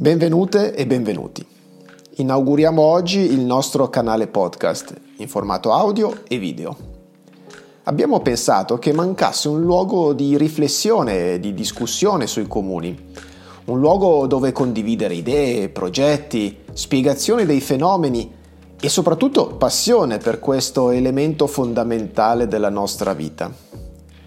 Benvenute e benvenuti. Inauguriamo oggi il nostro canale podcast in formato audio e video. Abbiamo pensato che mancasse un luogo di riflessione e di discussione sui comuni, un luogo dove condividere idee, progetti, spiegazioni dei fenomeni e soprattutto passione per questo elemento fondamentale della nostra vita.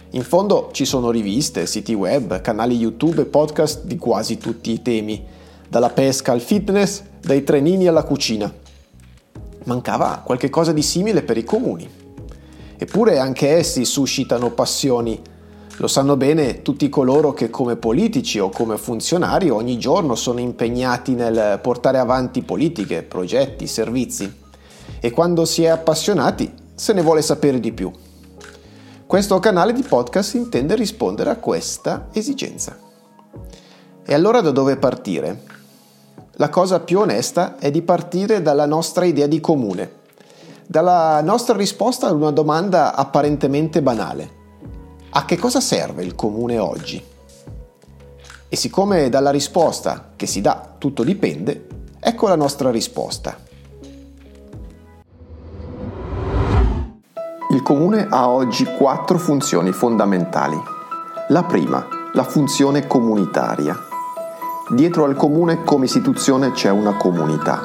In fondo ci sono riviste, siti web, canali YouTube e podcast di quasi tutti i temi dalla pesca al fitness, dai trenini alla cucina. Mancava qualche cosa di simile per i comuni. Eppure anche essi suscitano passioni. Lo sanno bene tutti coloro che come politici o come funzionari ogni giorno sono impegnati nel portare avanti politiche, progetti, servizi. E quando si è appassionati se ne vuole sapere di più. Questo canale di podcast intende rispondere a questa esigenza. E allora da dove partire? La cosa più onesta è di partire dalla nostra idea di comune, dalla nostra risposta ad una domanda apparentemente banale. A che cosa serve il comune oggi? E siccome dalla risposta che si dà tutto dipende, ecco la nostra risposta. Il comune ha oggi quattro funzioni fondamentali. La prima, la funzione comunitaria. Dietro al comune come istituzione c'è una comunità.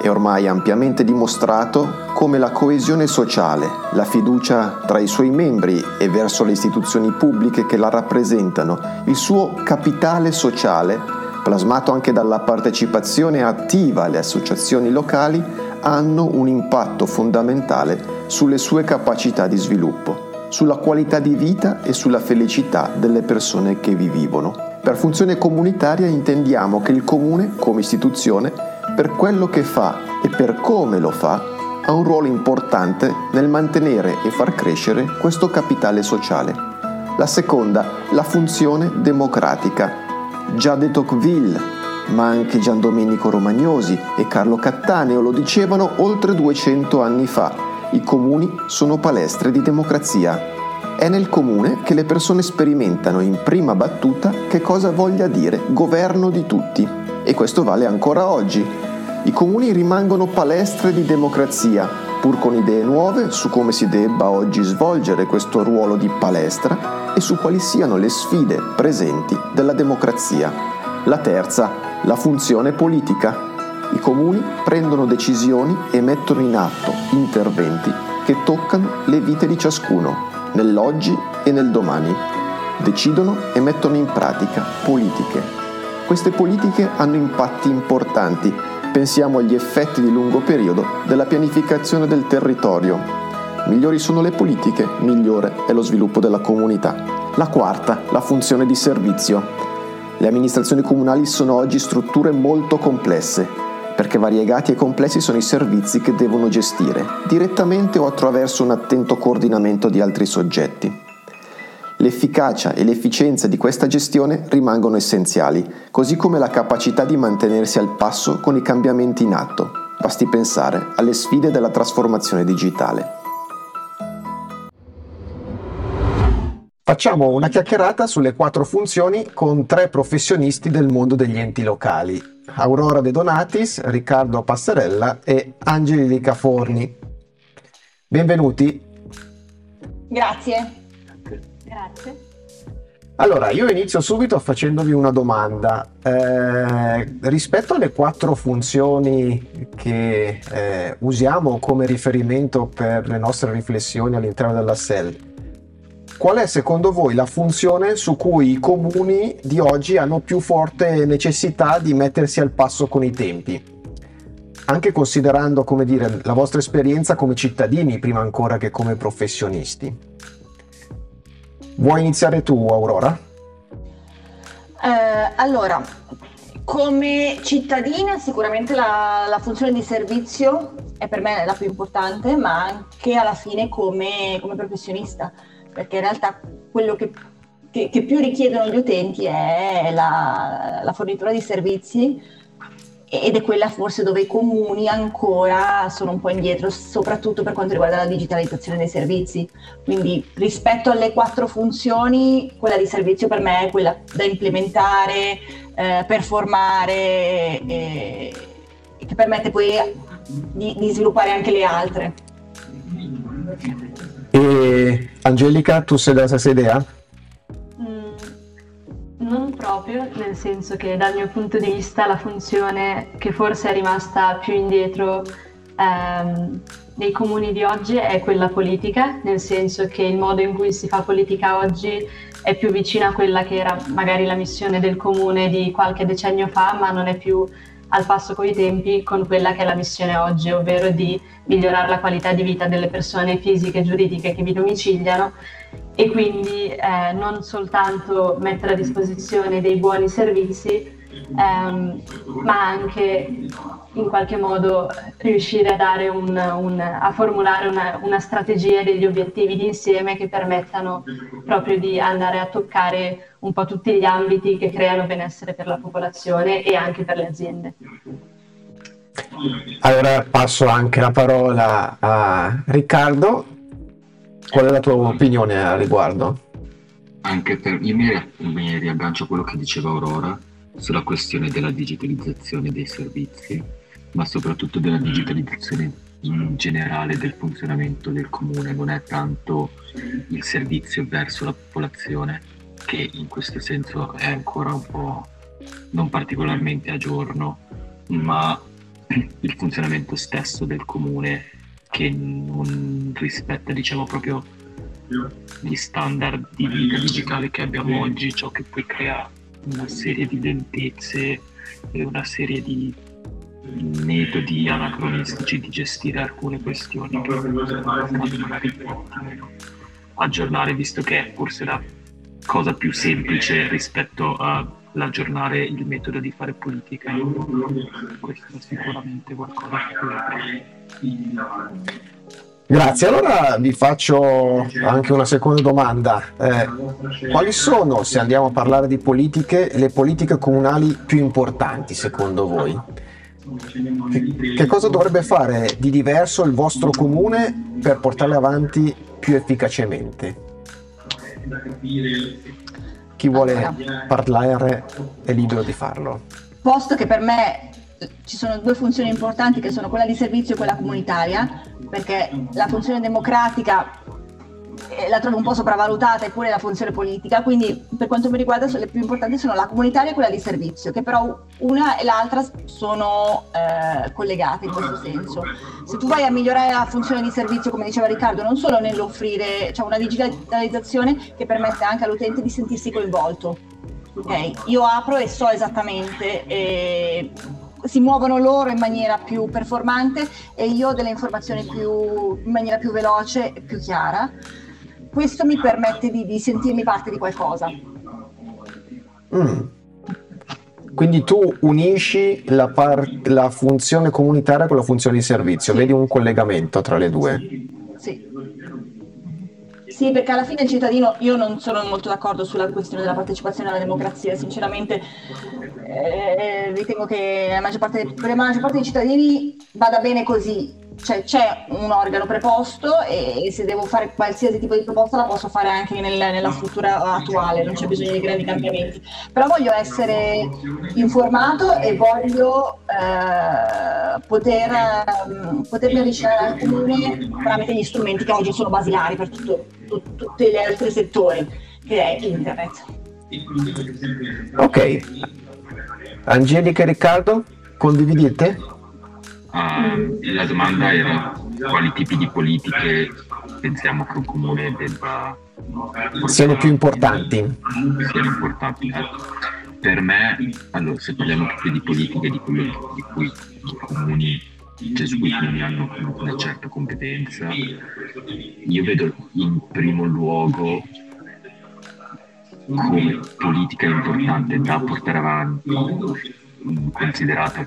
È ormai ampiamente dimostrato come la coesione sociale, la fiducia tra i suoi membri e verso le istituzioni pubbliche che la rappresentano, il suo capitale sociale, plasmato anche dalla partecipazione attiva alle associazioni locali, hanno un impatto fondamentale sulle sue capacità di sviluppo, sulla qualità di vita e sulla felicità delle persone che vi vivono. Per funzione comunitaria intendiamo che il comune, come istituzione, per quello che fa e per come lo fa, ha un ruolo importante nel mantenere e far crescere questo capitale sociale. La seconda, la funzione democratica. Già de Tocqueville, ma anche Gian Domenico Romagnosi e Carlo Cattaneo lo dicevano oltre 200 anni fa. I comuni sono palestre di democrazia. È nel comune che le persone sperimentano in prima battuta che cosa voglia dire governo di tutti. E questo vale ancora oggi. I comuni rimangono palestre di democrazia, pur con idee nuove su come si debba oggi svolgere questo ruolo di palestra e su quali siano le sfide presenti della democrazia. La terza, la funzione politica. I comuni prendono decisioni e mettono in atto interventi che toccano le vite di ciascuno nell'oggi e nel domani. Decidono e mettono in pratica politiche. Queste politiche hanno impatti importanti. Pensiamo agli effetti di lungo periodo della pianificazione del territorio. Migliori sono le politiche, migliore è lo sviluppo della comunità. La quarta, la funzione di servizio. Le amministrazioni comunali sono oggi strutture molto complesse perché variegati e complessi sono i servizi che devono gestire, direttamente o attraverso un attento coordinamento di altri soggetti. L'efficacia e l'efficienza di questa gestione rimangono essenziali, così come la capacità di mantenersi al passo con i cambiamenti in atto. Basti pensare alle sfide della trasformazione digitale. Facciamo una chiacchierata sulle quattro funzioni con tre professionisti del mondo degli enti locali. Aurora De Donatis, Riccardo Passerella e Angelica Forni. Benvenuti. Grazie. Grazie. Allora, io inizio subito facendovi una domanda. Eh, rispetto alle quattro funzioni che eh, usiamo come riferimento per le nostre riflessioni all'interno della SEL, Qual è secondo voi la funzione su cui i comuni di oggi hanno più forte necessità di mettersi al passo con i tempi? Anche considerando, come dire, la vostra esperienza come cittadini prima ancora che come professionisti. Vuoi iniziare tu, Aurora? Eh, allora, come cittadina sicuramente la, la, funzione di servizio è per me la più importante, ma anche alla fine come, come professionista perché in realtà quello che, che, che più richiedono gli utenti è la, la fornitura di servizi ed è quella forse dove i comuni ancora sono un po' indietro, soprattutto per quanto riguarda la digitalizzazione dei servizi. Quindi rispetto alle quattro funzioni, quella di servizio per me è quella da implementare eh, performare e, e, che permette poi di, di sviluppare anche le altre. E Angelica, tu sei della stessa idea? Mm, non proprio, nel senso che dal mio punto di vista la funzione che forse è rimasta più indietro ehm, nei comuni di oggi è quella politica, nel senso che il modo in cui si fa politica oggi è più vicina a quella che era magari la missione del comune di qualche decennio fa, ma non è più al passo coi tempi con quella che è la missione oggi, ovvero di migliorare la qualità di vita delle persone fisiche e giuridiche che vi domiciliano. E quindi eh, non soltanto mettere a disposizione dei buoni servizi, ehm, ma anche in qualche modo riuscire a, un, un, a formulare una, una, strategia degli obiettivi d'insieme che permettano proprio di andare a toccare un po' tutti gli ambiti che creano benessere per la popolazione e anche per le aziende. Allora passo anche la parola a Riccardo. Qual è la tua opinione a riguardo? Anche per io mi, mi riaggancio a quello che diceva Aurora sulla questione della digitalizzazione dei servizi, ma soprattutto della digitalizzazione in generale del funzionamento del comune, non è tanto il servizio verso la popolazione che in questo senso è ancora un po' non particolarmente a giorno, ma il funzionamento stesso del comune che non rispetta diciamo proprio gli standard di vita digitale che abbiamo oggi, ciò che poi crea una serie di lentezze e una serie di metodi anacronistici di gestire alcune questioni che magari aggiornare visto che è forse la cosa più semplice rispetto all'aggiornare il metodo di fare politica. Questo è sicuramente qualcosa che Grazie, allora vi faccio anche una seconda domanda. Eh, quali sono, se andiamo a parlare di politiche, le politiche comunali più importanti secondo voi? Che, che cosa dovrebbe fare di diverso il vostro comune per portarle avanti più efficacemente? Chi vuole parlare è libero di farlo. Posto che per me ci sono due funzioni importanti che sono quella di servizio e quella comunitaria, perché la funzione democratica eh, la trovo un po' sopravvalutata eppure la funzione politica, quindi per quanto mi riguarda le più importanti sono la comunitaria e quella di servizio, che però una e l'altra sono eh, collegate in questo senso. Se tu vai a migliorare la funzione di servizio, come diceva Riccardo, non solo nell'offrire cioè una digitalizzazione che permette anche all'utente di sentirsi coinvolto. Okay. Io apro e so esattamente eh, si muovono loro in maniera più performante e io delle informazioni più, in maniera più veloce e più chiara. Questo mi permette di, di sentirmi parte di qualcosa. Mm. Quindi tu unisci la, par- la, funzione comunitaria con la funzione di servizio, sì. vedi un collegamento tra le due. Sì. Sì, perché alla fine il cittadino, io non sono molto d'accordo sulla questione della partecipazione alla democrazia, sinceramente eh, ritengo che la maggior parte, per la maggior parte dei cittadini vada bene così, cioè c'è un organo preposto e se devo fare qualsiasi tipo di proposta la posso fare anche nel, nella struttura attuale, non c'è bisogno di grandi cambiamenti. Però voglio essere informato e voglio eh, poter, eh, potermi avvicinare al comune tramite gli strumenti che oggi sono basilari per tutto, tutto, tutti gli altri settori, che è internet. Ok. Angelica e Riccardo, condividete? Uh, la domanda era quali tipi di politiche pensiamo che un comune debba siano più importanti. Siano importanti. Per me, allora, se parliamo proprio di politiche di, quello, di cui i comuni, cioè su cui comuni hanno una certa competenza, io vedo in primo luogo come politica importante da portare avanti, considerata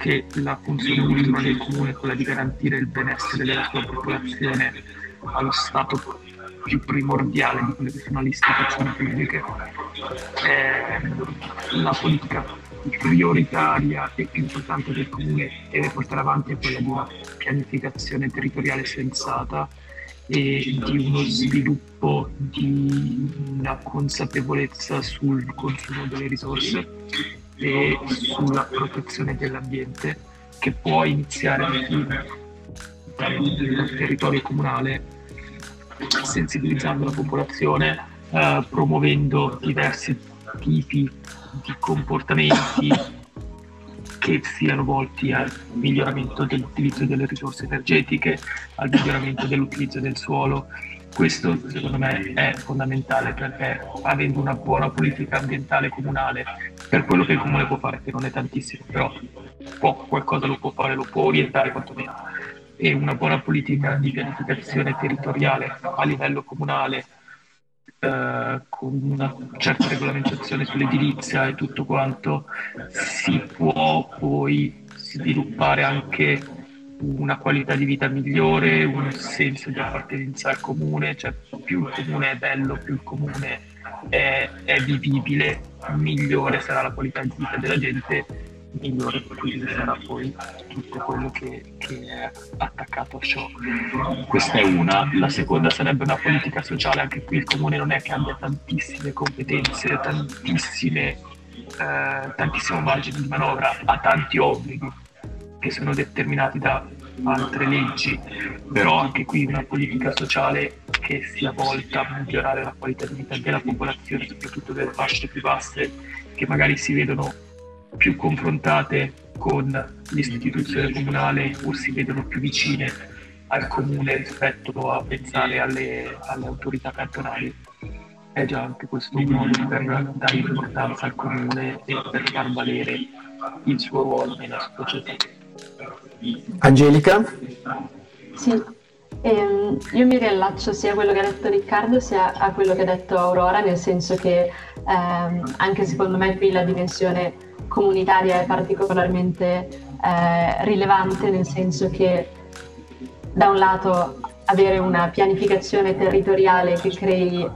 che la funzione ultima del comune è quella di garantire il benessere della sua popolazione allo stato più primordiale di quelle che sono le istituzioni pubbliche. Eh, la politica prioritaria e più importante del comune deve portare avanti è quella di una pianificazione territoriale sensata e di uno sviluppo di una consapevolezza sul consumo delle risorse e sulla protezione dell'ambiente che può iniziare dal territorio comunale sensibilizzando la popolazione, eh, promuovendo diversi tipi di comportamenti che siano volti al miglioramento dell'utilizzo delle risorse energetiche, al miglioramento dell'utilizzo del suolo. Questo secondo me è fondamentale perché avendo una buona politica ambientale comunale, per quello che il comune può fare, che non è tantissimo, però può, qualcosa lo può fare, lo può orientare quantomeno, e una buona politica di pianificazione territoriale a livello comunale eh, con una certa regolamentazione sull'edilizia e tutto quanto, si può poi sviluppare anche una qualità di vita migliore, un senso di appartenenza al comune, cioè più il comune è bello, più il comune è, è vivibile, migliore sarà la qualità di vita della gente migliore quindi sarà poi tutto quello che, che, è attaccato a ciò. Questa è una, la seconda sarebbe una politica sociale, anche qui il comune non è che abbia tantissime competenze, tantissime, eh, tantissimo margine di manovra, ha tanti obblighi che sono determinati da altre leggi, però anche qui una politica sociale che sia volta a migliorare la qualità di vita della popolazione, soprattutto delle fasce più basse, che magari si vedono più confrontate con l'istituzione comunale o si vedono più vicine al comune rispetto a pensare alle, alle autorità cantonali. È già anche questo un modo per dare importanza al comune e per far valere il suo ruolo nella società. Angelica? Sì, ehm, io mi riallaccio sia a quello che ha detto Riccardo sia a quello che ha detto Aurora, nel senso che ehm, anche secondo me qui la dimensione comunitaria è particolarmente eh, rilevante nel senso che da un lato avere una pianificazione territoriale che crei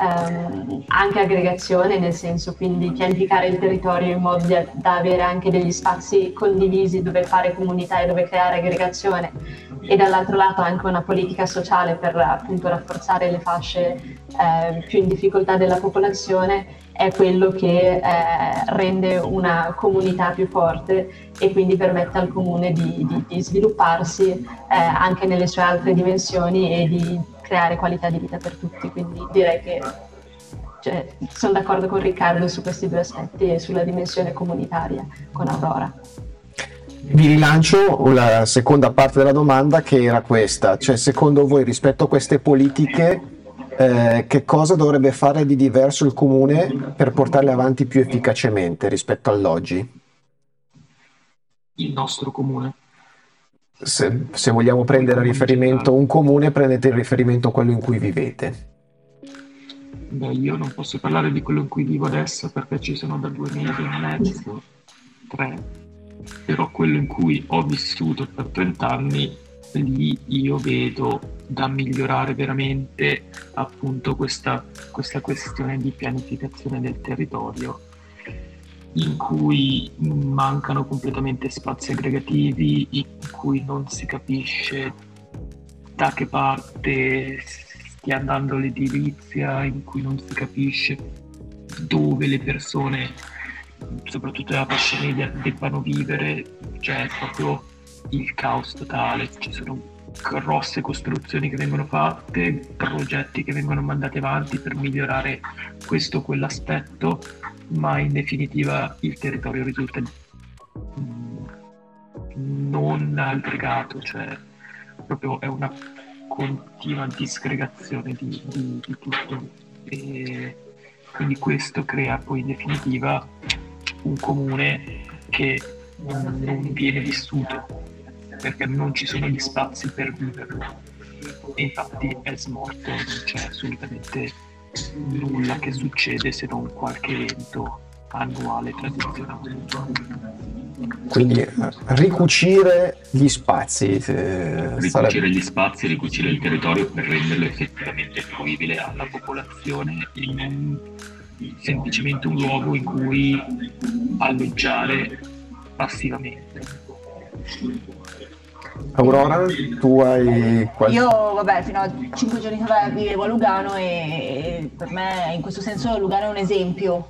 ehm, anche aggregazione, nel senso quindi pianificare il territorio in modo da, avere anche degli spazi condivisi dove fare comunità e dove creare aggregazione. E dall'altro lato anche una politica sociale per appunto rafforzare le fasce eh, più in difficoltà della popolazione è quello che eh, rende una comunità più forte e quindi permette al comune di, di, di svilupparsi eh, anche nelle sue altre dimensioni e di creare qualità di vita per tutti. Quindi direi che cioè, sono d'accordo con Riccardo su questi due aspetti e sulla dimensione comunitaria con Aurora. Vi rilancio la seconda parte della domanda che era questa, cioè secondo voi rispetto a queste politiche eh, che cosa dovrebbe fare di diverso il comune per portarle avanti più efficacemente rispetto all'oggi? Il nostro comune. Se, se vogliamo prendere a riferimento un comune, prendete il riferimento quello in cui vivete. Beh, io non posso parlare di quello in cui vivo adesso perché ci sono da due mesi e mezzo, tre, però quello in cui ho vissuto per 30 anni lì io vedo da migliorare veramente appunto questa, questa questione di pianificazione del territorio in cui mancano completamente spazi aggregativi, in cui non si capisce da che parte stia andando l'edilizia, in cui non si capisce dove le persone, soprattutto della fascia media, debbano vivere, cioè proprio il caos totale, ci sono grosse costruzioni che vengono fatte, progetti che vengono mandati avanti per migliorare questo o quell'aspetto, ma in definitiva il territorio risulta non aggregato, cioè proprio è una continua disgregazione di, di, di tutto. E quindi questo crea poi in definitiva un comune che non viene vissuto perché non ci sono gli spazi per viverlo. E infatti è smorto, non c'è assolutamente nulla che succede se non qualche evento annuale tradizionale. Quindi ricucire gli spazi. Eh, ricucire sarebbe... gli spazi, ricucire il territorio per renderlo effettivamente fruibile alla popolazione e non semplicemente un luogo in cui alloggiare passivamente. Aurora, tu hai qualche... Io, vabbè, fino a cinque giorni fa vivevo a Lugano e per me in questo senso Lugano è un esempio.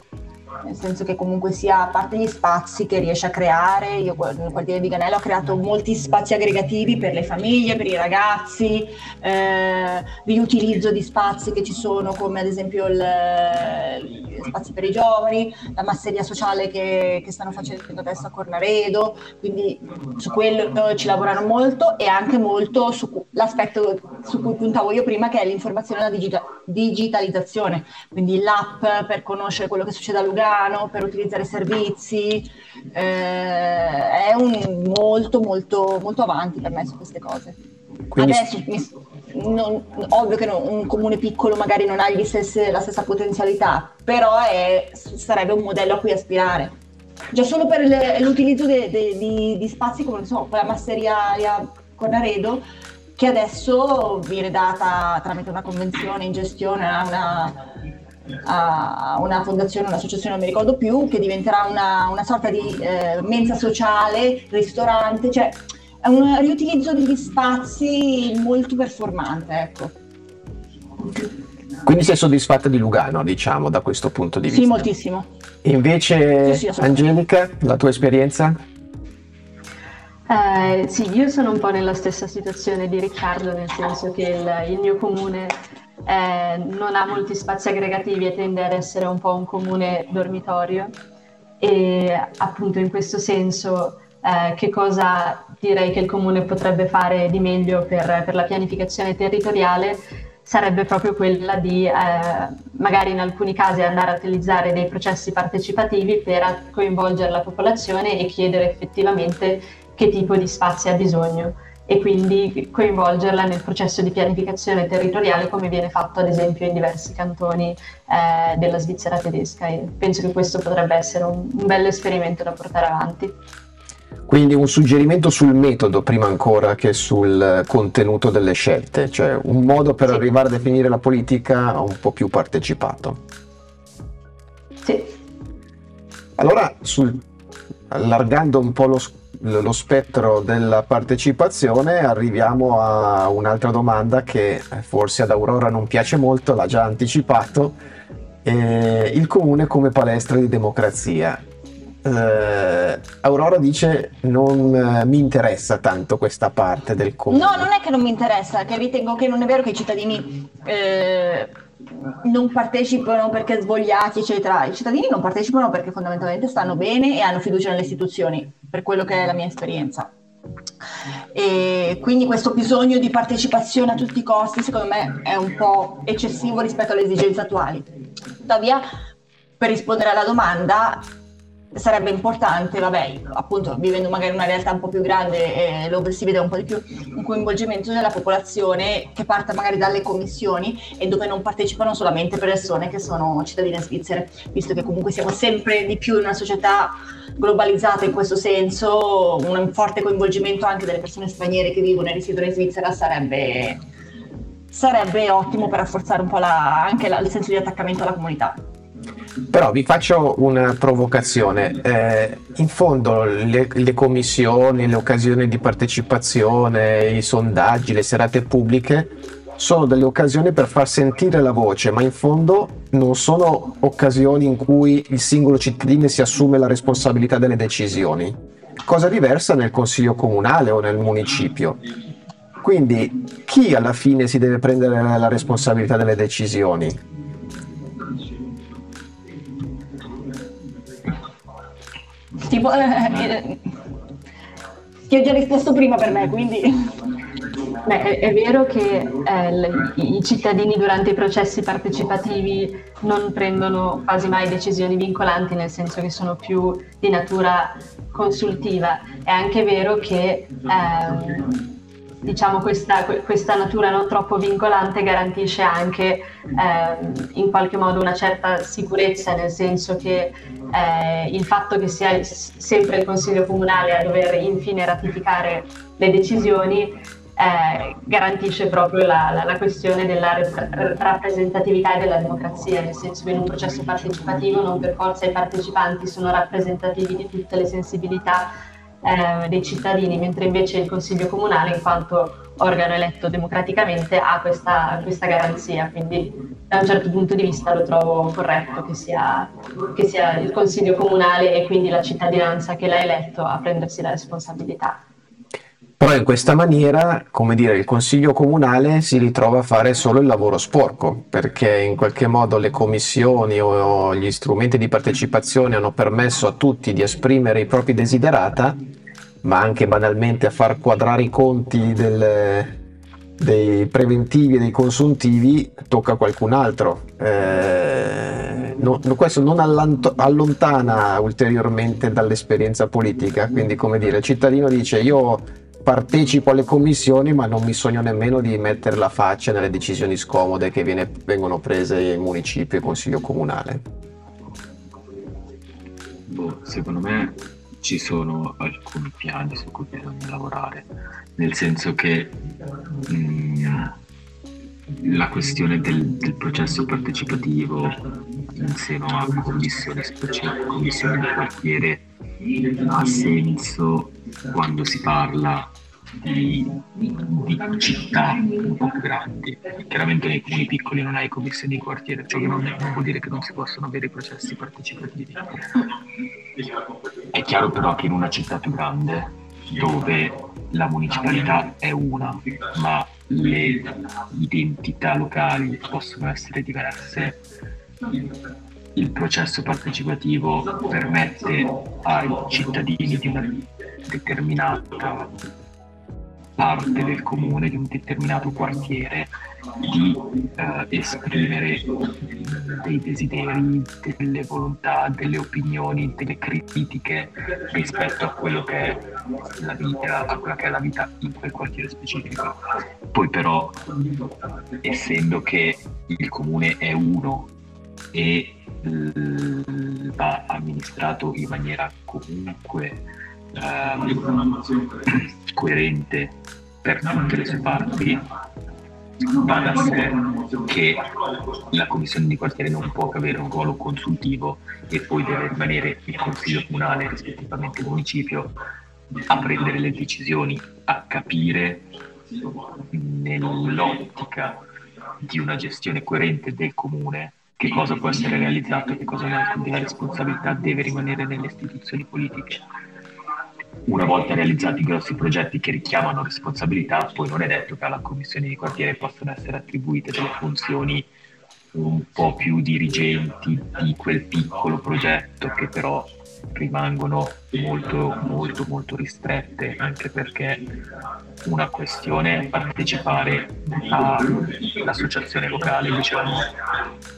Nel senso che comunque sia a parte gli spazi che riesce a creare, io nel quartiere di Ganello ho creato molti spazi aggregativi per le famiglie, per i ragazzi, eh, riutilizzo di spazi che ci sono come ad esempio il, spazi per i giovani, la masseria sociale che, che stanno facendo adesso a Cornaredo, quindi su quello ci lavorano molto e anche molto sull'aspetto su cui puntavo io prima che è l'informazione e la digita- digitalizzazione, quindi l'app per conoscere quello che succede a Lugano per utilizzare servizi, eh, è un molto molto molto avanti per me su queste cose. Quindi... Adesso mi, non, ovvio che non, un comune piccolo magari non ha stesse, la stessa potenzialità, però è, sarebbe un modello a cui aspirare. Già solo per le, l'utilizzo de, de, di, di, spazi come so, quella masseria con Aredo, che adesso viene data tramite una convenzione in gestione a una a una fondazione, un'associazione, non mi ricordo più, che diventerà una, una sorta di eh, mensa sociale, ristorante, cioè è un riutilizzo degli spazi molto performante, ecco. Quindi sei soddisfatta di Lugano, diciamo, da questo punto di vista? Sì, moltissimo. Invece, sì, sì, Angelica, la tua esperienza? Eh, sì, io sono un po' nella stessa situazione di Riccardo, nel senso che il, il mio comune eh, non ha molti spazi aggregativi e tende ad essere un po' un comune dormitorio e appunto in questo senso eh, che cosa direi che il comune potrebbe fare di meglio per, per la pianificazione territoriale sarebbe proprio quella di eh, magari in alcuni casi andare a utilizzare dei processi partecipativi per coinvolgere la popolazione e chiedere effettivamente che tipo di spazi ha bisogno e quindi coinvolgerla nel processo di pianificazione territoriale come viene fatto ad esempio in diversi cantoni eh, della Svizzera tedesca e penso che questo potrebbe essere un, un bello esperimento da portare avanti. Quindi un suggerimento sul metodo prima ancora che sul contenuto delle scelte, cioè un modo per sì. arrivare a definire la politica un po' più partecipato. Sì. Allora, sul, allargando un po' lo, lo spettro della partecipazione arriviamo a un'altra domanda che forse ad Aurora non piace molto, l'ha già anticipato, eh, il comune come palestra di democrazia. Uh, Aurora dice non uh, mi interessa tanto questa parte del comune. No, non è che non mi interessa, che ritengo che non è vero che i cittadini eh, non partecipano perché svogliati, eccetera. I cittadini non partecipano perché fondamentalmente stanno bene e hanno fiducia nelle istituzioni, per quello che è la mia esperienza. E quindi questo bisogno di partecipazione a tutti i costi, secondo me, è un po' eccessivo rispetto alle esigenze attuali. Tuttavia, per rispondere alla domanda, sarebbe importante, vabbè, appunto vivendo magari una realtà un po' più grande eh, dove si vede un po' di più un coinvolgimento della popolazione che parta magari dalle commissioni e dove non partecipano solamente persone che sono cittadine svizzere, visto che comunque siamo sempre di più in una società globalizzata in questo senso, un forte coinvolgimento anche delle persone straniere che vivono e risiedono in Svizzera sarebbe, sarebbe ottimo per rafforzare un po' la, anche la, il senso di attaccamento alla comunità. Però vi faccio una provocazione. Eh, in fondo le, le, commissioni, le occasioni di partecipazione, i sondaggi, le serate pubbliche sono delle occasioni per far sentire la voce, ma in fondo non sono occasioni in cui il singolo cittadino si assume la responsabilità delle decisioni. Cosa diversa nel consiglio comunale o nel municipio. Quindi chi alla fine si deve prendere la responsabilità delle decisioni? Tipo, eh, eh, ti ho già risposto prima per me, quindi... Beh, è, è, vero che eh, i cittadini durante i processi partecipativi non prendono quasi mai decisioni vincolanti, nel senso che sono più di natura consultiva. È anche vero che ehm, diciamo, questa, questa, natura non troppo vincolante garantisce anche ehm, in qualche modo una certa sicurezza, nel senso che eh, il fatto che sia sempre il Consiglio Comunale a dover infine ratificare le decisioni eh, garantisce proprio la, la, la, questione della rappresentatività e della democrazia, nel senso che in un processo partecipativo non per forza i partecipanti sono rappresentativi di tutte le sensibilità eh, dei cittadini, mentre invece il Consiglio Comunale, in quanto organo eletto democraticamente, ha questa, questa garanzia. Quindi da un certo punto di vista lo trovo corretto che sia, che sia il Consiglio Comunale e quindi la cittadinanza che l'ha eletto a prendersi la responsabilità. Però in questa maniera, come dire, il Consiglio Comunale si ritrova a fare solo il lavoro sporco, perché in qualche modo le commissioni o gli strumenti di partecipazione hanno permesso a tutti di esprimere i propri desiderata, ma anche banalmente a far quadrare i conti del, dei preventivi e dei consuntivi tocca a qualcun altro. Eh, no, questo non allontana ulteriormente dall'esperienza politica, quindi come dire, il cittadino dice io partecipo alle commissioni ma non mi sogno nemmeno di mettere la faccia nelle decisioni scomode che viene, vengono prese in municipio e consiglio comunale. Boh, secondo me ci sono alcuni piani su cui bisogna lavorare, nel senso che mh, mm, la questione del, del, processo partecipativo in seno a commissioni, commissioni di quartiere ha senso quando si parla di, di, città un po' più grandi. Chiaramente nei comuni piccoli non hai commissioni di quartiere, ciò che non, non vuol dire che non si possono avere processi partecipativi. È chiaro però che in una città più grande, dove la municipalità è una, ma le identità locali possono essere diverse, il processo partecipativo permette ai cittadini di una determinata parte del comune, di un determinato quartiere, di eh, esprimere dei desideri, delle volontà, delle opinioni, delle critiche rispetto a quello che è la vita, a quella che è la vita in quel quartiere specifico. Poi però, essendo che il comune è uno e va amministrato in maniera comunque eh, coerente per tutte le sue parti, va da sé che la commissione di quartiere non può avere un ruolo consultivo e poi deve rimanere il consiglio comunale, rispettivamente il municipio, a prendere le decisioni, a capire nell'ottica di una gestione coerente del comune che cosa può essere realizzato e che cosa no, quindi la responsabilità deve rimanere nelle istituzioni politiche. Una volta realizzati grossi progetti che richiamano responsabilità, poi non è detto che alla commissione di quartiere possano essere attribuite delle funzioni un po' più dirigenti di quel piccolo progetto che però rimangono molto molto molto ristrette anche perché una questione è partecipare all'associazione locale diciamo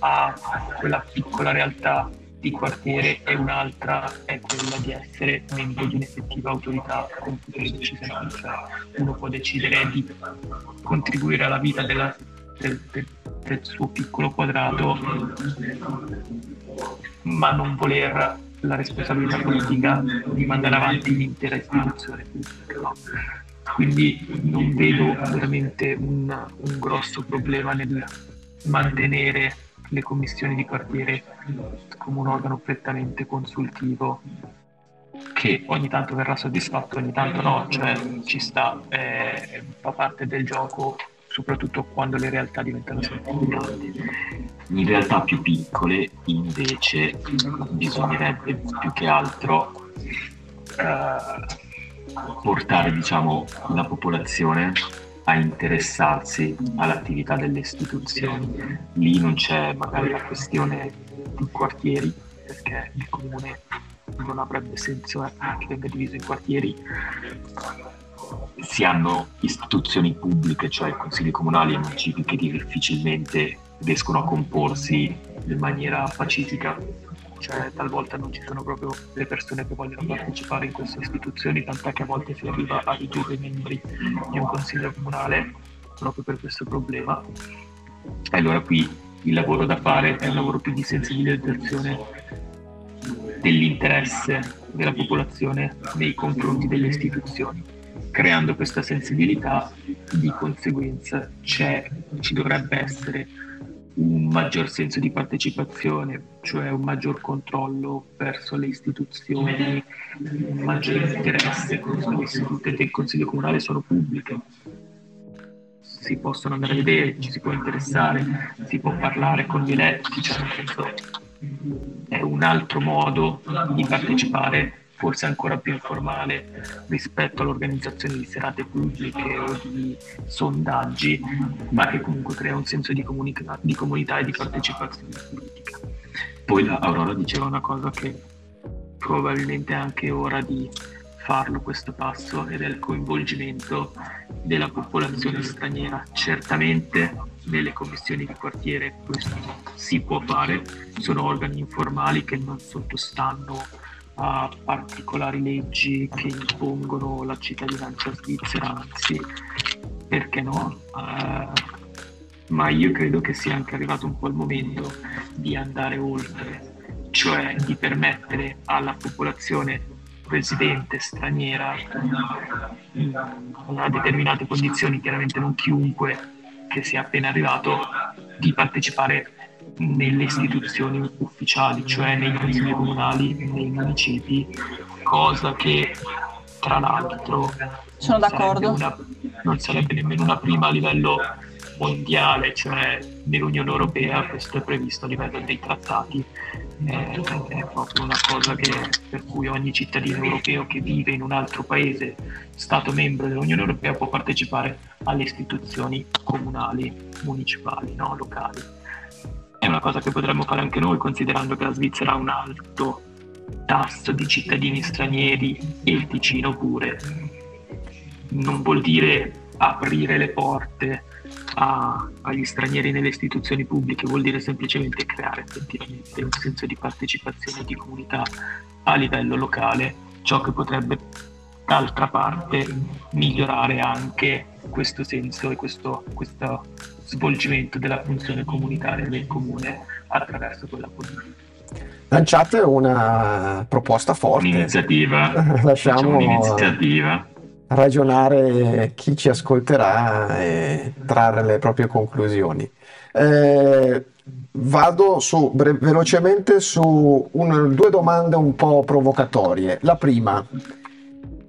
a quella piccola realtà di quartiere e un'altra è quella di essere membro di un'effettiva autorità con potere decisionale cioè uno può decidere di contribuire alla vita della, del, del, del suo piccolo quadrato ma non voler la responsabilità politica di mandare avanti l'intera istituzione pubblica. Quindi non vedo veramente un, un grosso problema nel mantenere le commissioni di quartiere come un organo prettamente consultivo che ogni tanto verrà soddisfatto, ogni tanto no, cioè ci sta, eh, fa parte del gioco soprattutto quando le realtà diventano sempre più grandi. In realtà più piccole invece bisognerebbe più che altro eh, portare diciamo, la popolazione a interessarsi all'attività delle istituzioni. Lì non c'è magari la questione di quartieri, perché il comune non avrebbe senso che venga diviso in quartieri, si hanno istituzioni pubbliche, cioè consigli comunali e municipi che difficilmente riescono a comporsi in maniera pacifica, cioè talvolta non ci sono proprio le persone che vogliono partecipare in queste istituzioni, tant'è che a volte si arriva a ridurre i membri di un consiglio comunale proprio per questo problema. E allora qui il lavoro da fare è un lavoro più di sensibilizzazione dell'interesse della popolazione nei confronti delle istituzioni creando questa sensibilità di conseguenza ci dovrebbe essere un maggior senso di partecipazione, cioè un maggior controllo verso le istituzioni, un maggior interesse, le istituzioni del Consiglio Comunale sono pubbliche, si possono andare a vedere, ci si può interessare, si può parlare con gli eletti, cioè è un altro modo di partecipare forse ancora più informale rispetto all'organizzazione di serate pubbliche o di sondaggi, ma che comunque crea un senso di, comunica- di comunità e di partecipazione politica. Poi Aurora diceva una cosa che probabilmente è anche ora di farlo questo passo ed è il coinvolgimento della popolazione straniera. Certamente nelle commissioni di quartiere questo si può fare, sono organi informali che non sottostanno a particolari leggi che impongono la cittadinanza svizzera, anzi, perché no? Uh, ma io credo che sia anche arrivato un po' il momento di andare oltre, cioè di permettere alla popolazione residente straniera in determinate condizioni, chiaramente non chiunque che sia appena arrivato, di partecipare nelle istituzioni ufficiali, cioè nei consigli comunali, nei municipi, cosa che tra l'altro sono d'accordo. Una, non sarebbe nemmeno una prima a livello mondiale, cioè nell'Unione Europea questo è previsto a livello dei trattati, è, è proprio una cosa che, per cui ogni cittadino europeo che vive in un altro paese, Stato membro dell'Unione Europea, può partecipare alle istituzioni comunali, municipali, no? locali è una cosa che potremmo fare anche noi considerando che la Svizzera ha un alto tasso di cittadini stranieri e il Ticino pure. Non vuol dire aprire le porte a, agli stranieri nelle istituzioni pubbliche, vuol dire semplicemente creare effettivamente un senso di partecipazione di comunità a livello locale, ciò che potrebbe d'altra parte migliorare anche questo senso e questo, questo svolgimento della funzione comunitaria del comune attraverso quella politica. Lanciate una proposta forte. Un'iniziativa. Lasciamo un'iniziativa. ragionare chi ci ascolterà e trarre le proprie conclusioni. Eh, vado su, bre- velocemente su un, due domande un po' provocatorie. La prima,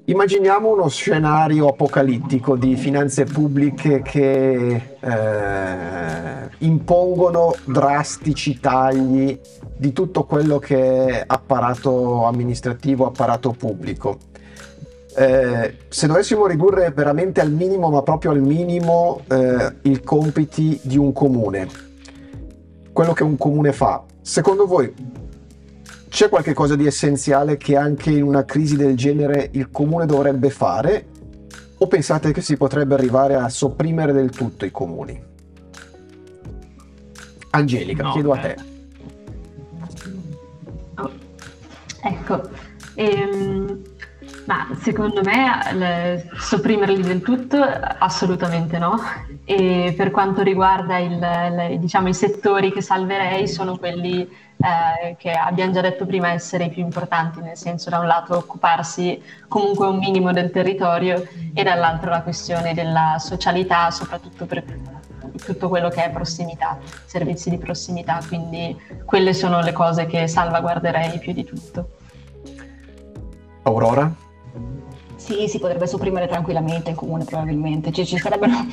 Immaginiamo uno scenario apocalittico di finanze pubbliche che eh, impongono drastici tagli di tutto quello che è apparato amministrativo, apparato pubblico. Eh, se dovessimo ridurre veramente al minimo, ma proprio al minimo, eh, i compiti di un comune, quello che un comune fa, secondo voi c'è qualche cosa di essenziale che anche in una crisi del genere il comune dovrebbe fare? O pensate che si potrebbe arrivare a sopprimere del tutto i comuni? Angelica, no, chiedo beh. a te. Oh, ecco, ehm, ma secondo me le, sopprimerli del tutto assolutamente no. E per quanto riguarda il, le, diciamo, i settori che salverei sono quelli eh, che abbiamo già detto prima essere i più importanti, nel senso da un lato occuparsi comunque un minimo del territorio e dall'altro la questione della socialità, soprattutto per tutto quello che è prossimità, servizi di prossimità, quindi quelle sono le cose che salvaguarderei più di tutto. Aurora? Sì, si potrebbe sopprimere tranquillamente il comune probabilmente, cioè, ci sarebbero,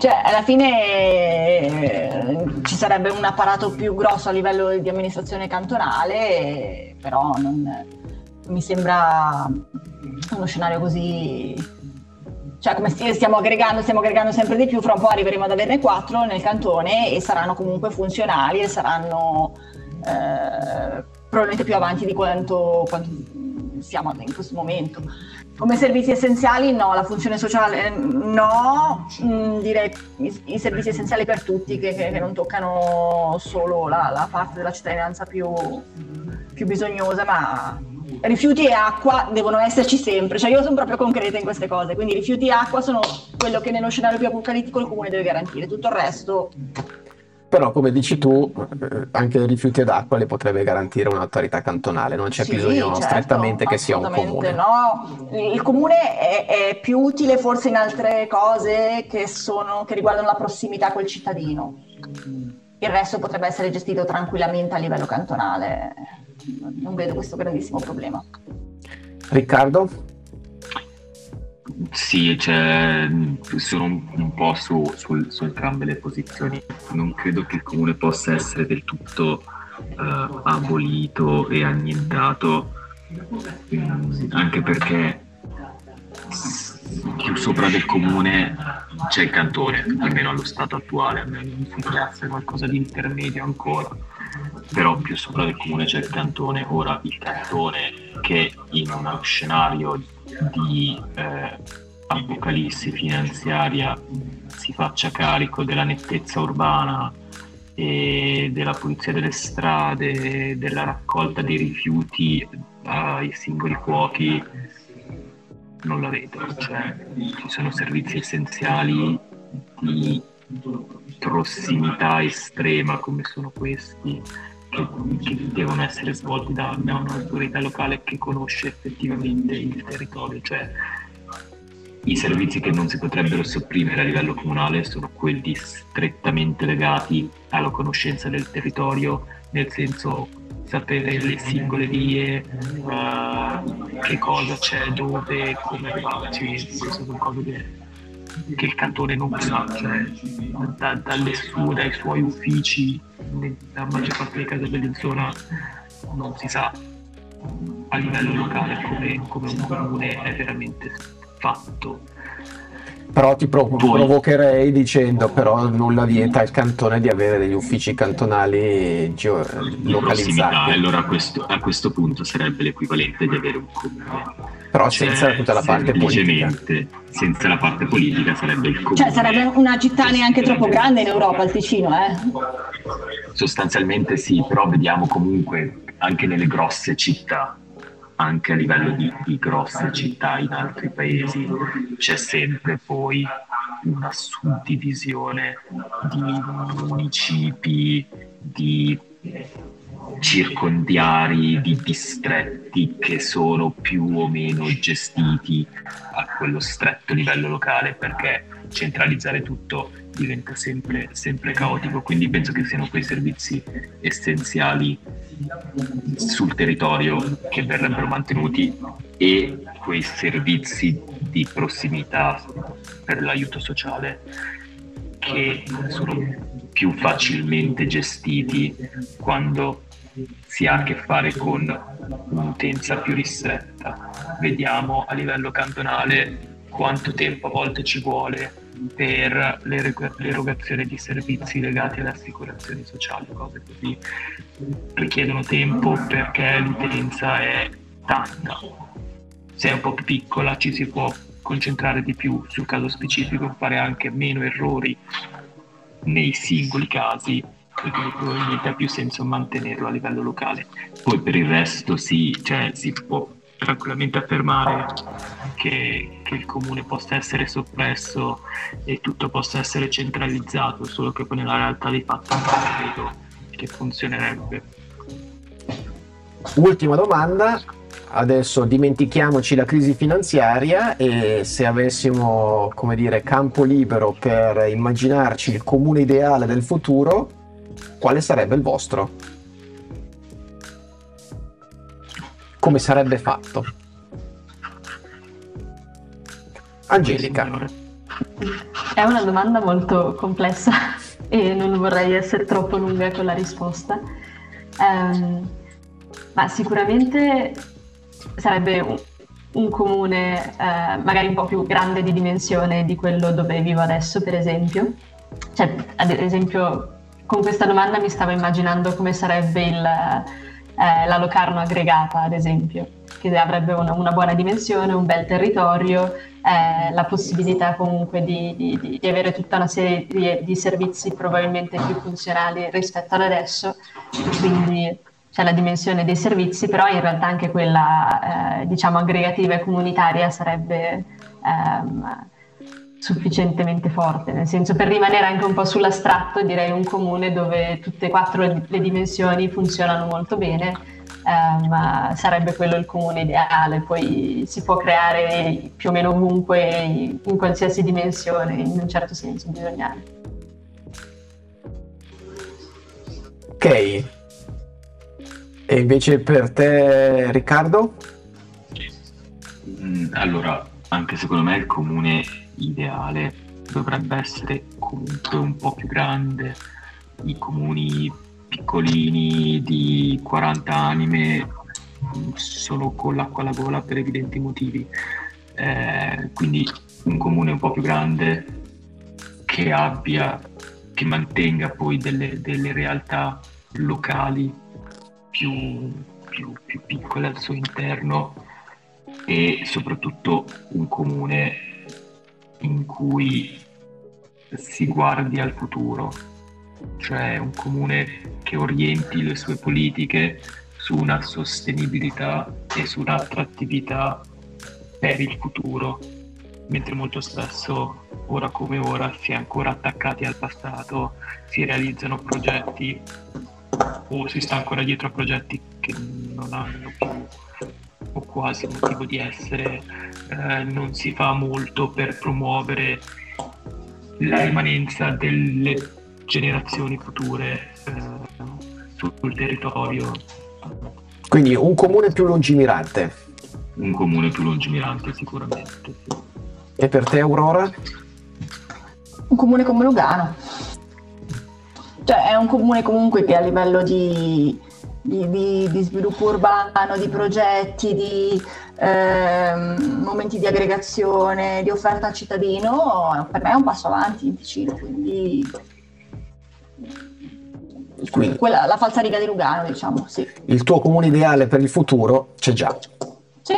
cioè alla fine eh, ci sarebbe un apparato più grosso a livello di amministrazione cantonale, però non, mi sembra uno scenario così, cioè come stiamo aggregando, stiamo aggregando sempre di più, fra un po' arriveremo ad averne quattro nel cantone e saranno comunque funzionali e saranno eh, probabilmente più avanti di quanto, quanto siamo in questo momento. Come servizi essenziali no, la funzione sociale no, mm, direi i, i, servizi essenziali per tutti che, che, che non toccano solo la, la, parte della cittadinanza più, più bisognosa, ma rifiuti e acqua devono esserci sempre, cioè io sono proprio concreta in queste cose, quindi rifiuti e acqua sono quello che nello scenario più apocalittico il comune deve garantire, tutto il resto però come dici tu, eh, anche rifiuti ed acqua le potrebbe garantire un'autorità cantonale, non c'è sì, bisogno certo, strettamente che sia un comune. No. Il comune è, è, più utile forse in altre cose che, sono, che riguardano la prossimità col cittadino. il resto potrebbe essere gestito tranquillamente a livello cantonale. Non vedo questo grandissimo problema. Riccardo? Sì, cioè, sono un, un po' su, su, su, entrambe le posizioni. Non credo che il comune possa essere del tutto uh, abolito e annientato, um, anche perché più sopra del comune c'è il cantone, almeno allo stato attuale, a me non si piazza qualcosa di intermedio ancora, però più sopra del comune c'è il cantone. Ora il cantone che in uno scenario di eh, apocalissi finanziaria si faccia carico della nettezza urbana e della pulizia delle strade, della raccolta dei rifiuti ai singoli fuochi non la vedo, cioè, ci sono servizi essenziali di prossimità estrema come sono questi che, devono essere svolti da, un'autorità locale che conosce effettivamente il territorio, cioè i servizi che non si potrebbero sopprimere a livello comunale sono quelli strettamente legati alla conoscenza del territorio, nel senso sapere le singole vie, uh, che cosa c'è, dove, come arrivarci, queste sono cose che, che il cantone non sa, cioè da, dalle sue, dai suoi uffici, nella maggior parte dei casi della zona non si sa a livello locale come, come un comune è veramente fatto però ti prov- Poi, provocherei dicendo però nulla vieta al cantone di avere degli uffici cantonali geo- localizzati. Allora a questo, a questo, punto sarebbe l'equivalente di avere un comune. Però cioè, senza tutta la parte politica. Senza la parte politica sarebbe il comune. Cioè sarebbe una città neanche troppo grande in Europa, il Ticino, eh? Sostanzialmente sì, però vediamo comunque anche nelle grosse città anche a livello di, di grosse città in altri paesi c'è sempre poi una suddivisione di municipi, di circondiari, di distretti che sono più o meno gestiti a quello stretto livello locale perché centralizzare tutto diventa sempre, sempre caotico. Quindi penso che siano quei servizi essenziali sul territorio che verrebbero mantenuti e quei servizi di prossimità per l'aiuto sociale che sono più facilmente gestiti quando si ha a che fare con un'utenza più ristretta. Vediamo a livello cantonale quanto tempo a volte ci vuole per l'erogazione di servizi legati alle assicurazioni sociali, cose così richiedono tempo perché l'utenza è tanta. Se è un po' più piccola ci si può concentrare di più sul caso specifico, fare anche meno errori nei singoli casi, perché probabilmente ha più senso mantenerlo a livello locale. Poi per il resto sì, cioè, si può tranquillamente affermare che, che, il comune possa essere soppresso e tutto possa essere centralizzato, solo che poi nella realtà dei fatti non credo che funzionerebbe. Ultima domanda, adesso dimentichiamoci la crisi finanziaria e se avessimo, come dire, campo libero per immaginarci il comune ideale del futuro, quale sarebbe il vostro? come sarebbe fatto? Angelica. È una domanda molto complessa e non vorrei essere troppo lunga con la risposta. Um, ma sicuramente sarebbe un, un comune uh, magari un po' più grande di dimensione di quello dove vivo adesso, per esempio. Cioè, ad esempio, con questa domanda mi stavo immaginando come sarebbe il eh, la Locarno aggregata, ad esempio, che avrebbe una, una buona dimensione, un bel territorio, eh, la possibilità comunque di, di, di, avere tutta una serie di, di, servizi probabilmente più funzionali rispetto ad adesso, quindi c'è la dimensione dei servizi, però in realtà anche quella eh, diciamo aggregativa e comunitaria sarebbe ehm, sufficientemente forte, nel senso per rimanere anche un po' sull'astratto direi un comune dove tutte e quattro le dimensioni funzionano molto bene, ehm, sarebbe quello il comune ideale, poi si può creare più o meno ovunque, in qualsiasi dimensione, in un certo senso bisogna Ok. E invece per te, Riccardo? Mm, allora, anche secondo me il comune ideale dovrebbe essere comunque un po' più grande. I comuni piccolini di 40 anime sono con l'acqua alla gola per evidenti motivi. Eh, quindi un comune un po' più grande che abbia, che mantenga poi delle, delle realtà locali più, più, più piccole al suo interno e soprattutto un comune in cui si guardi al futuro, cioè un comune che orienti le sue politiche su una sostenibilità e su un'attrattività per il futuro, mentre molto spesso, ora come ora, si è ancora attaccati al passato, si realizzano progetti o si sta ancora dietro a progetti che non hanno più o quasi motivo di essere, eh, non si fa molto per promuovere la rimanenza delle generazioni future eh, sul territorio. Quindi un comune più lungimirante. Un comune più lungimirante sicuramente. Sì. E per te Aurora? Un comune come Lugano. Cioè è un comune comunque che a livello di, di, di, di sviluppo urbano, di progetti, di ehm, momenti di aggregazione, di offerta al cittadino, per me è un passo avanti in Ticino, quindi quindi, quella, la falsariga di Lugano, diciamo, sì. Il tuo comune ideale per il futuro c'è già. Sì.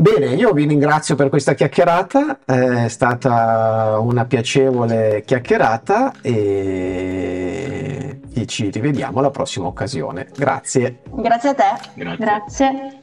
Bene, io vi ringrazio per questa chiacchierata, è stata una piacevole chiacchierata e ci rivediamo alla prossima occasione. Grazie. Grazie a te. Grazie. Grazie.